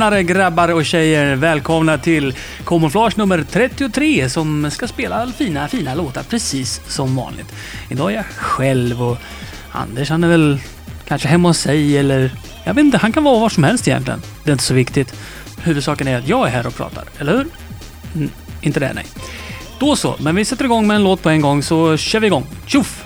Tjenare grabbar och tjejer! Välkomna till Kamouflage nummer 33 som ska spela fina, fina låtar precis som vanligt. Idag är jag själv och Anders han är väl kanske hemma hos sig eller jag vet inte, han kan vara var som helst egentligen. Det är inte så viktigt. Huvudsaken är att jag är här och pratar, eller hur? Mm, inte det, nej. Då så, men vi sätter igång med en låt på en gång så kör vi igång. Tjoff!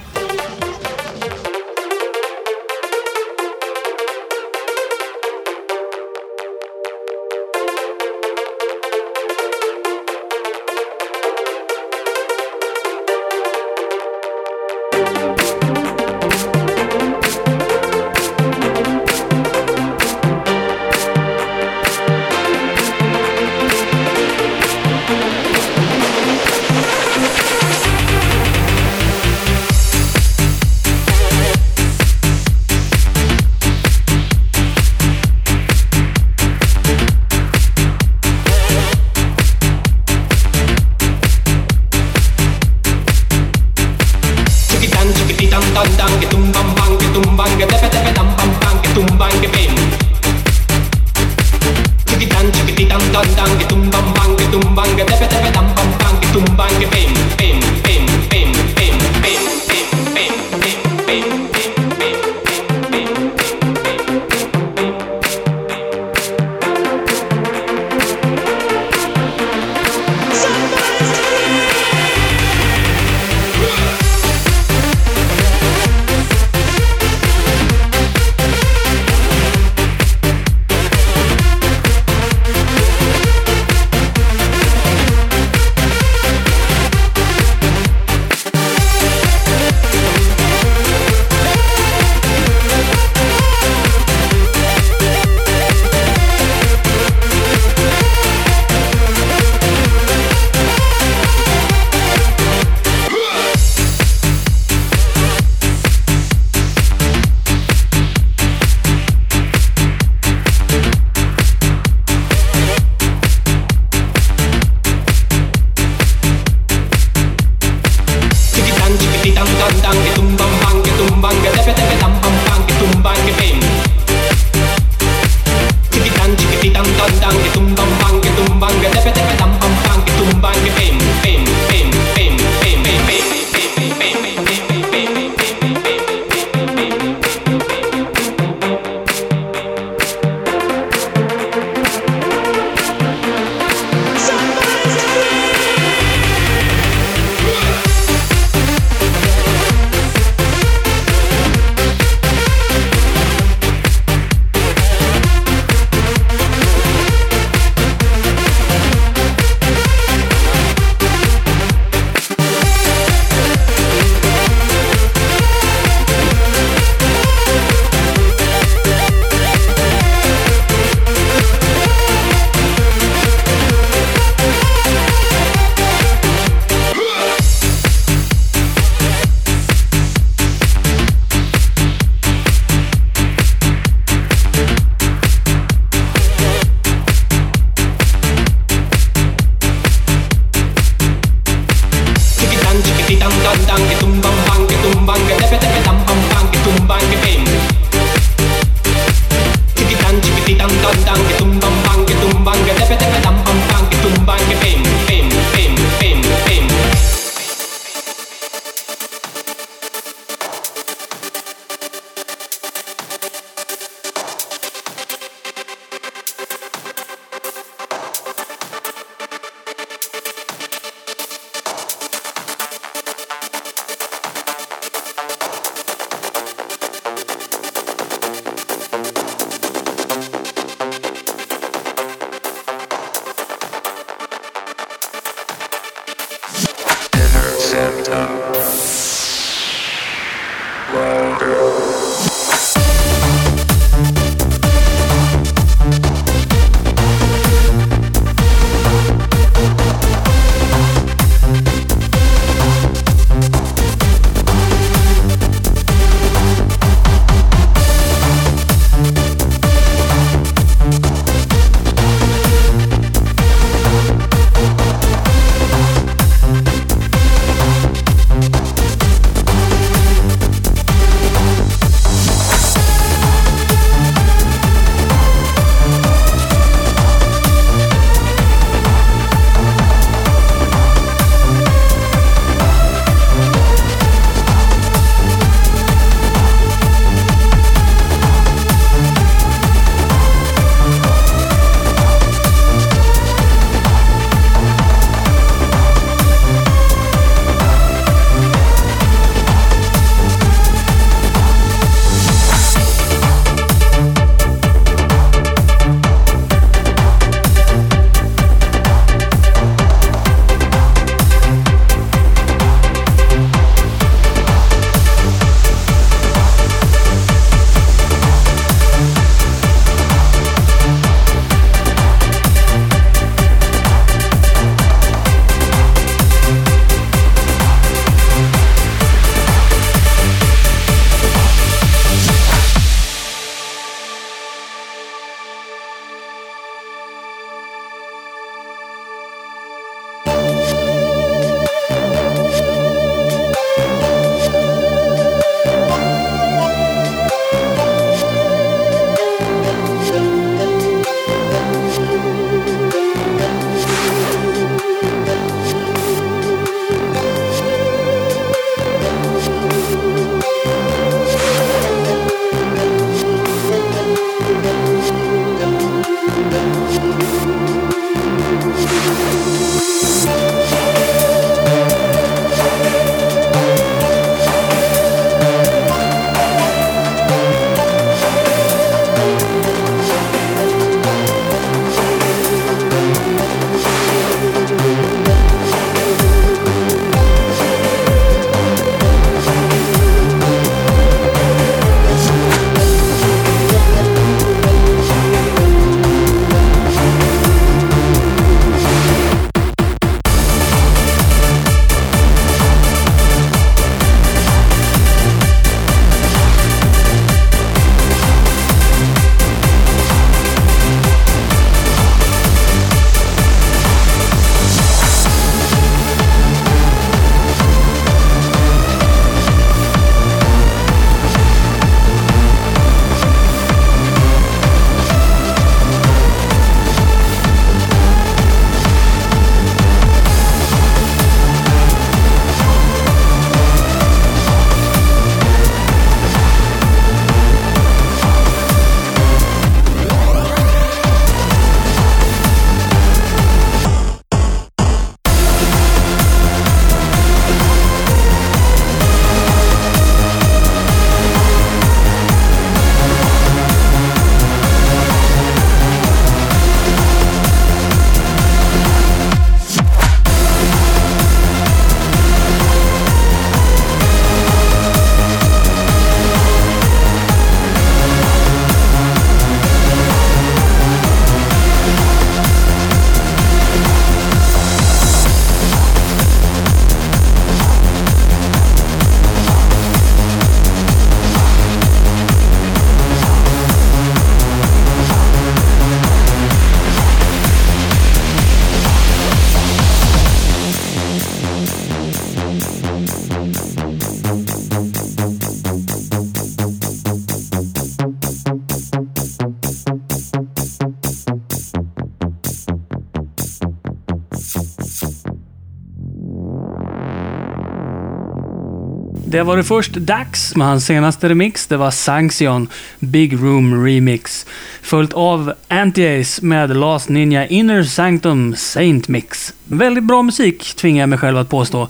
Det var det först Dax med hans senaste remix. Det var Sanction Big Room Remix. Följt av Anti-Ace med Last Ninja Inner Sanctum Saint Mix. Väldigt bra musik, tvingar jag mig själv att påstå.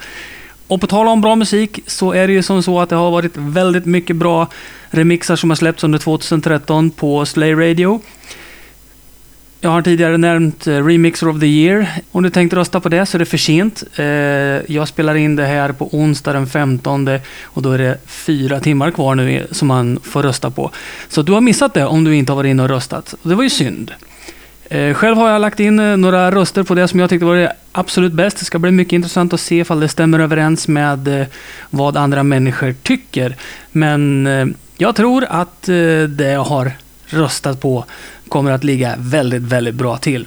Och på tal om bra musik så är det ju som så att det har varit väldigt mycket bra remixar som har släppts under 2013 på Slay Radio. Jag har tidigare nämnt eh, Remixer of the Year. Om du tänkte rösta på det så är det för sent. Eh, jag spelar in det här på onsdag den 15 och då är det fyra timmar kvar nu som man får rösta på. Så du har missat det om du inte har varit inne och röstat. Det var ju synd. Eh, själv har jag lagt in några röster på det som jag tyckte var det absolut bäst. Det ska bli mycket intressant att se ifall det stämmer överens med vad andra människor tycker. Men jag tror att det har röstat på kommer att ligga väldigt, väldigt bra till.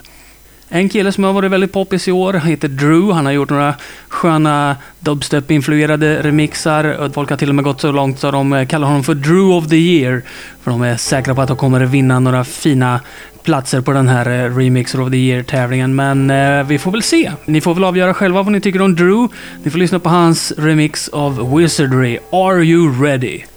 En kille som har varit väldigt poppis i år heter Drew. Han har gjort några sköna dubstep-influerade remixar. Folk har till och med gått så långt så de kallar honom för Drew of the year. För de är säkra på att de kommer att vinna några fina platser på den här eh, Remixer of the year-tävlingen. Men eh, vi får väl se. Ni får väl avgöra själva vad ni tycker om Drew. Ni får lyssna på hans remix av Wizardry. Are you ready?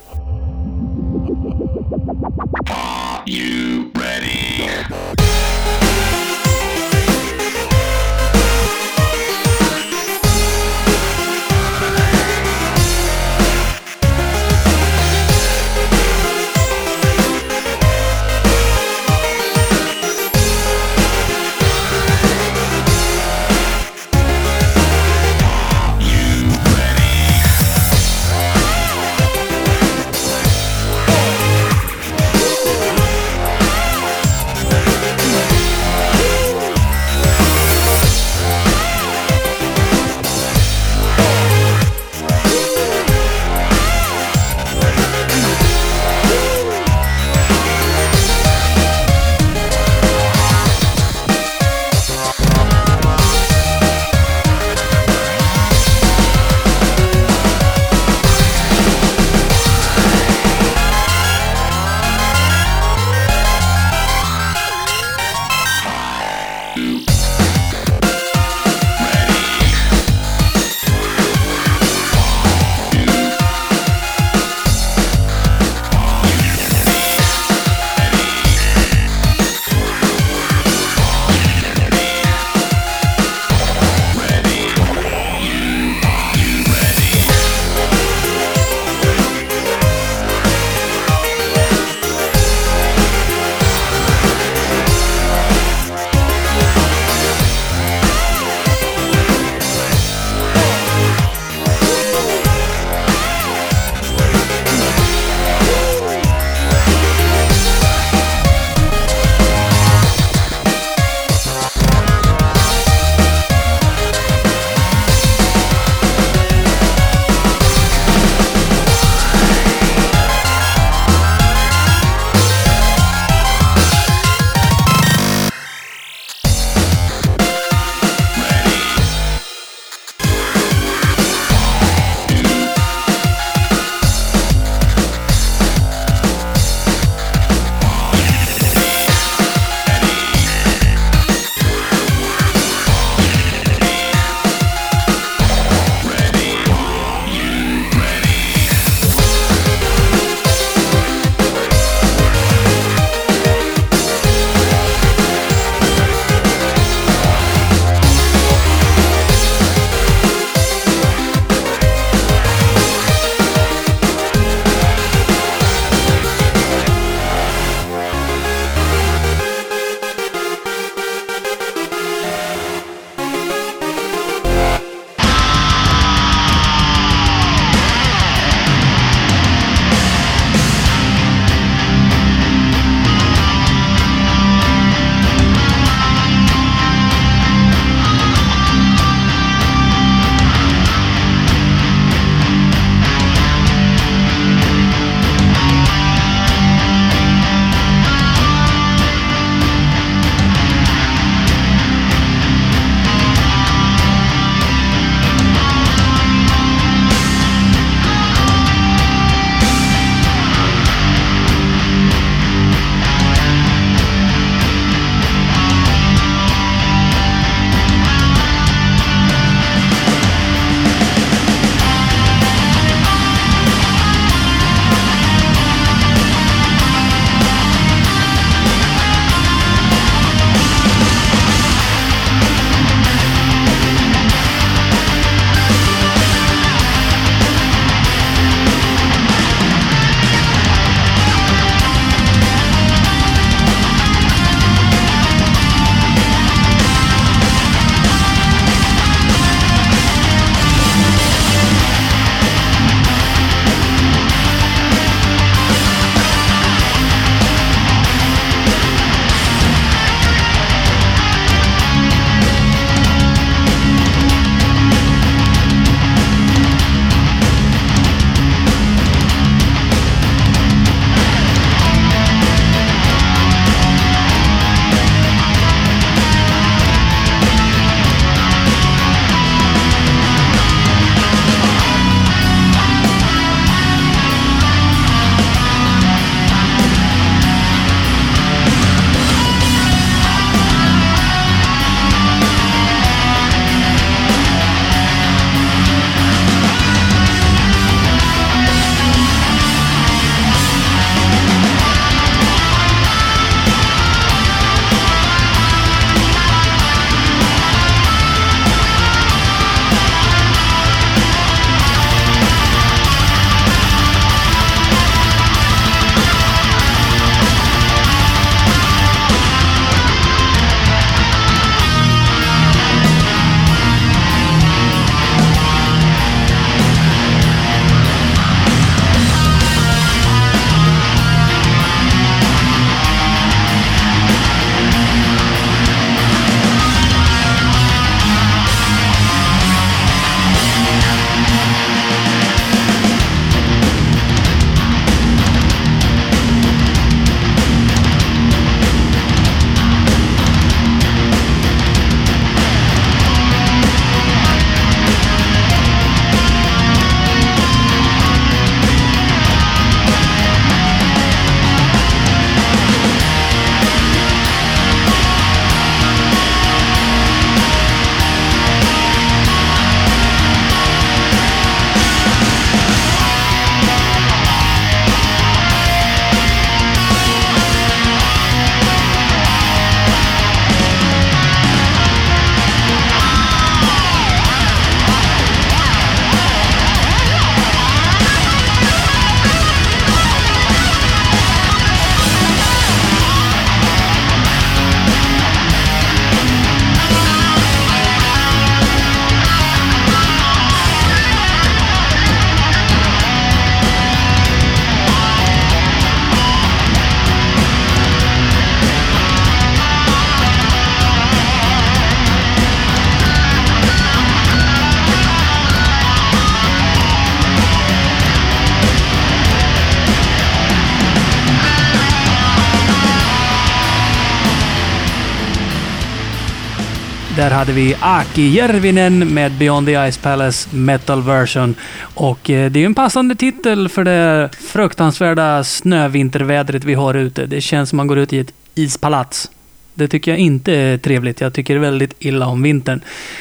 Där hade vi Aki Järvinen med Beyond the Ice Palace Metal Version. Och eh, det är ju en passande titel för det fruktansvärda snövintervädret vi har ute. Det känns som man går ut i ett ispalats. Det tycker jag inte är trevligt. Jag tycker väldigt illa om vintern.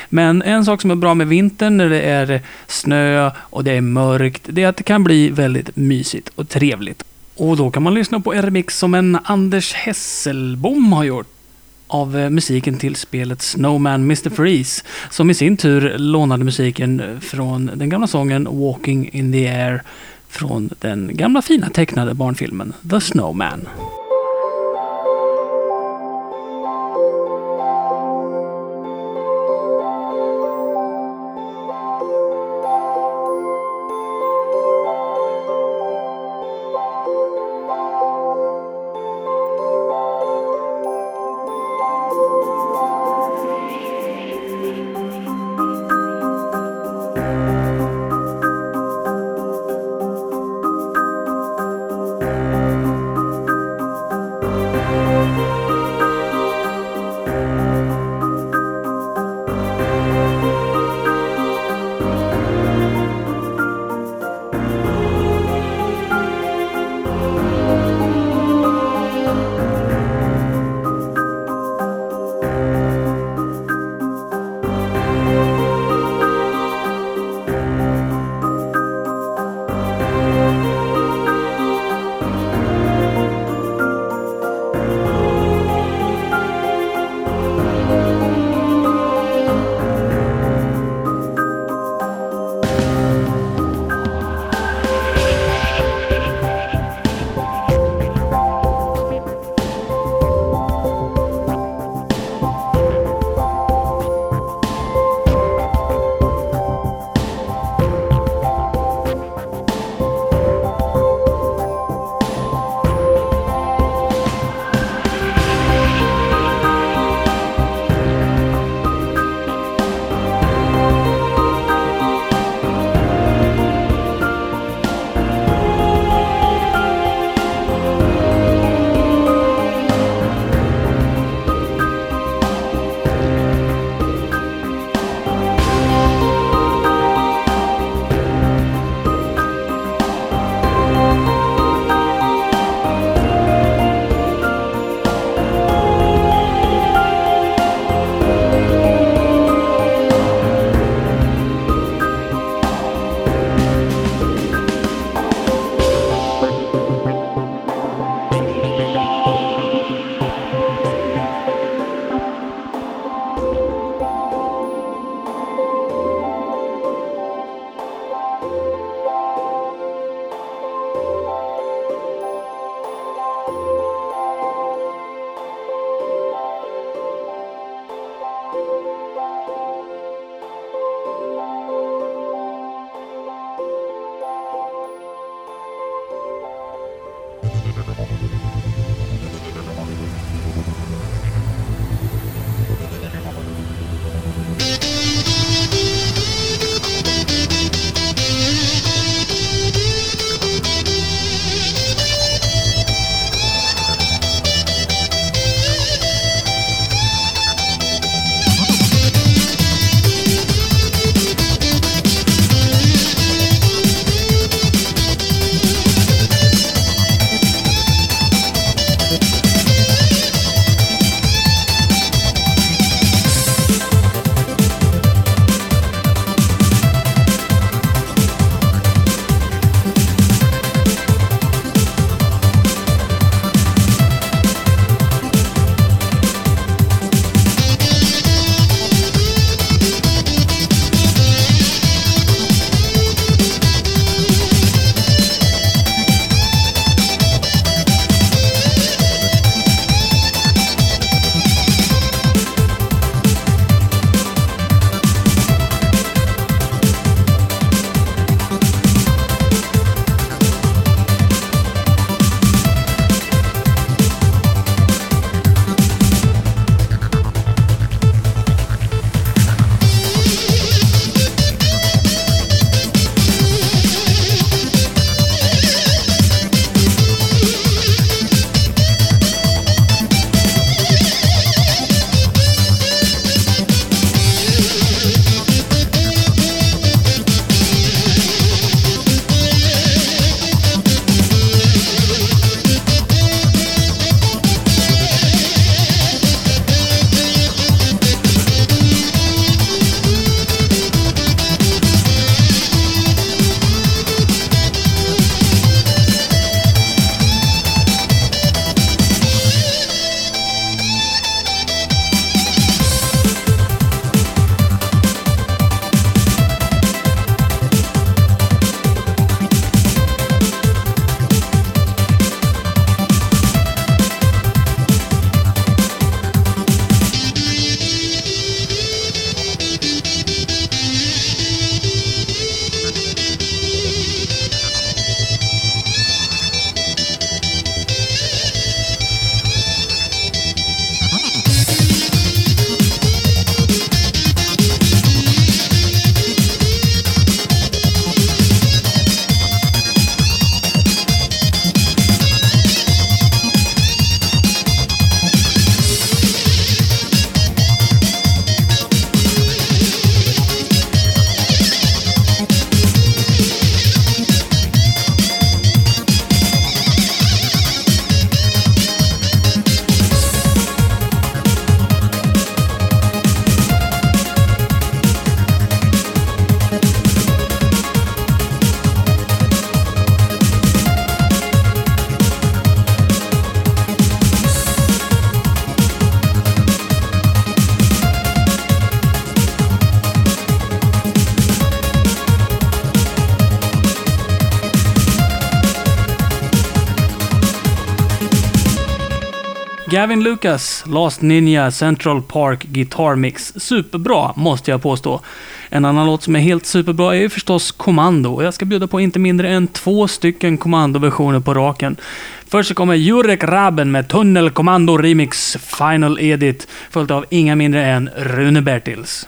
Men en sak som är bra med vintern när det är snö och det är mörkt, det är att det kan bli väldigt mysigt och trevligt. Och då kan man lyssna på en remix som en Anders Hesselbom har gjort av eh, musiken till spelet Snowman Mr. Freeze, som i sin tur lånade musiken eh, från den gamla sången Walking in the Air från den gamla fina tecknade barnfilmen The Snowman. Gavin Lucas, Last Ninja Central Park Guitar Mix. Superbra, måste jag påstå. En annan låt som är helt superbra är ju förstås Kommando. Och jag ska bjuda på inte mindre än två stycken Kommando-versioner på raken. Först så kommer Jurek Raben med Tunnel Kommando Remix Final Edit, följt av inga mindre än Rune Bertils.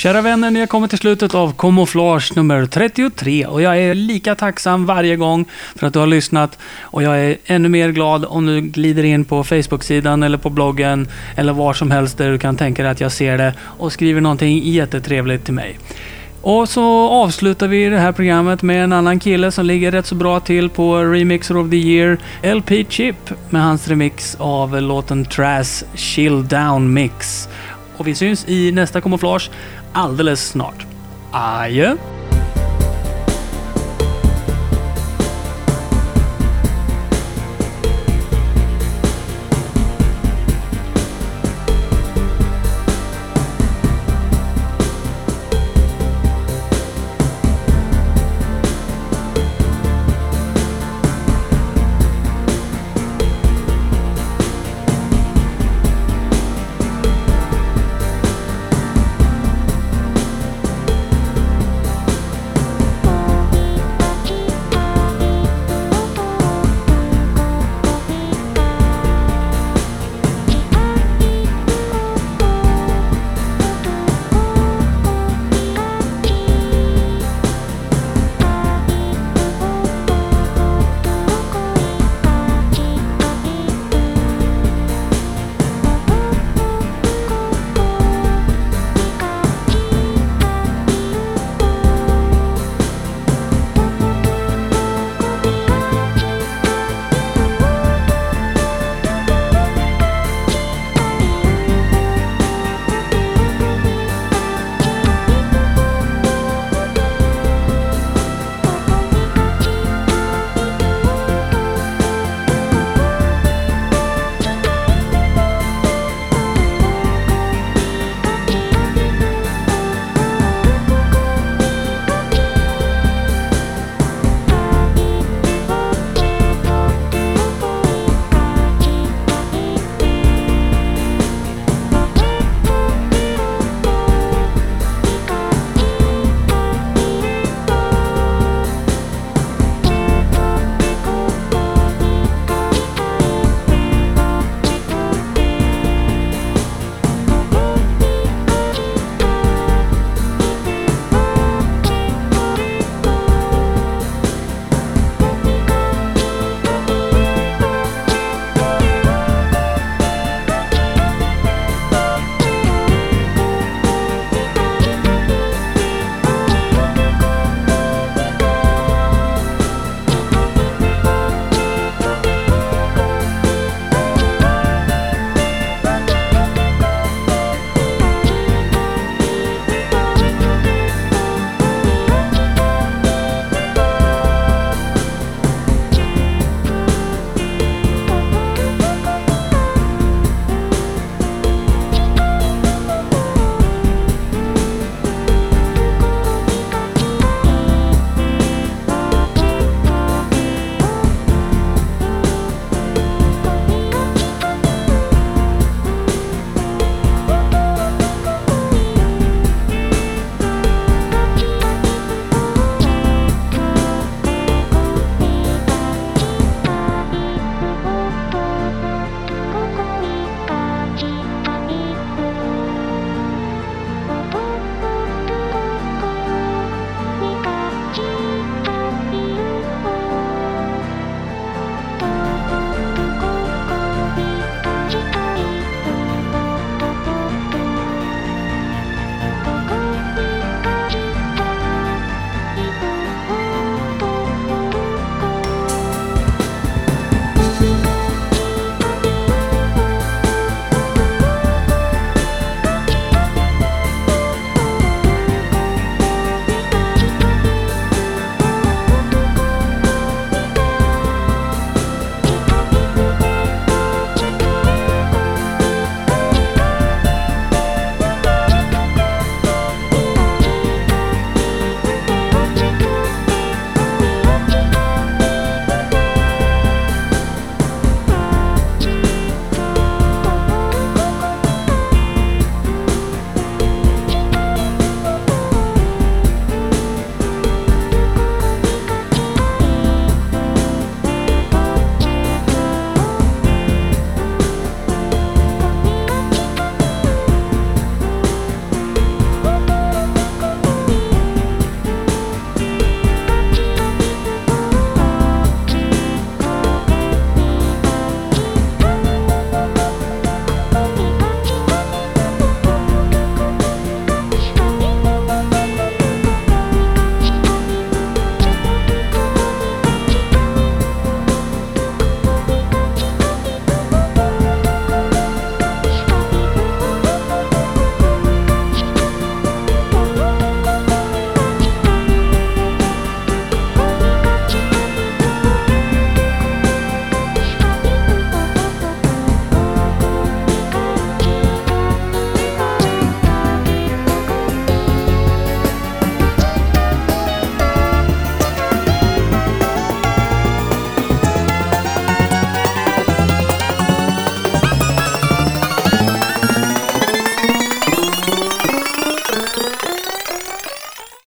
Kära vänner, ni har kommit till slutet av Kamouflage nummer 33 och jag är lika tacksam varje gång för att du har lyssnat och jag är ännu mer glad om du glider in på Facebook-sidan eller på bloggen eller var som helst där du kan tänka dig att jag ser det och skriver någonting jättetrevligt till mig. Och så avslutar vi det här programmet med en annan kille som ligger rätt så bra till på Remixer of the Year, LP Chip, med hans remix av låten Trash Chill Down Mix. Och vi syns i nästa kamouflage alldeles snart. Adjö!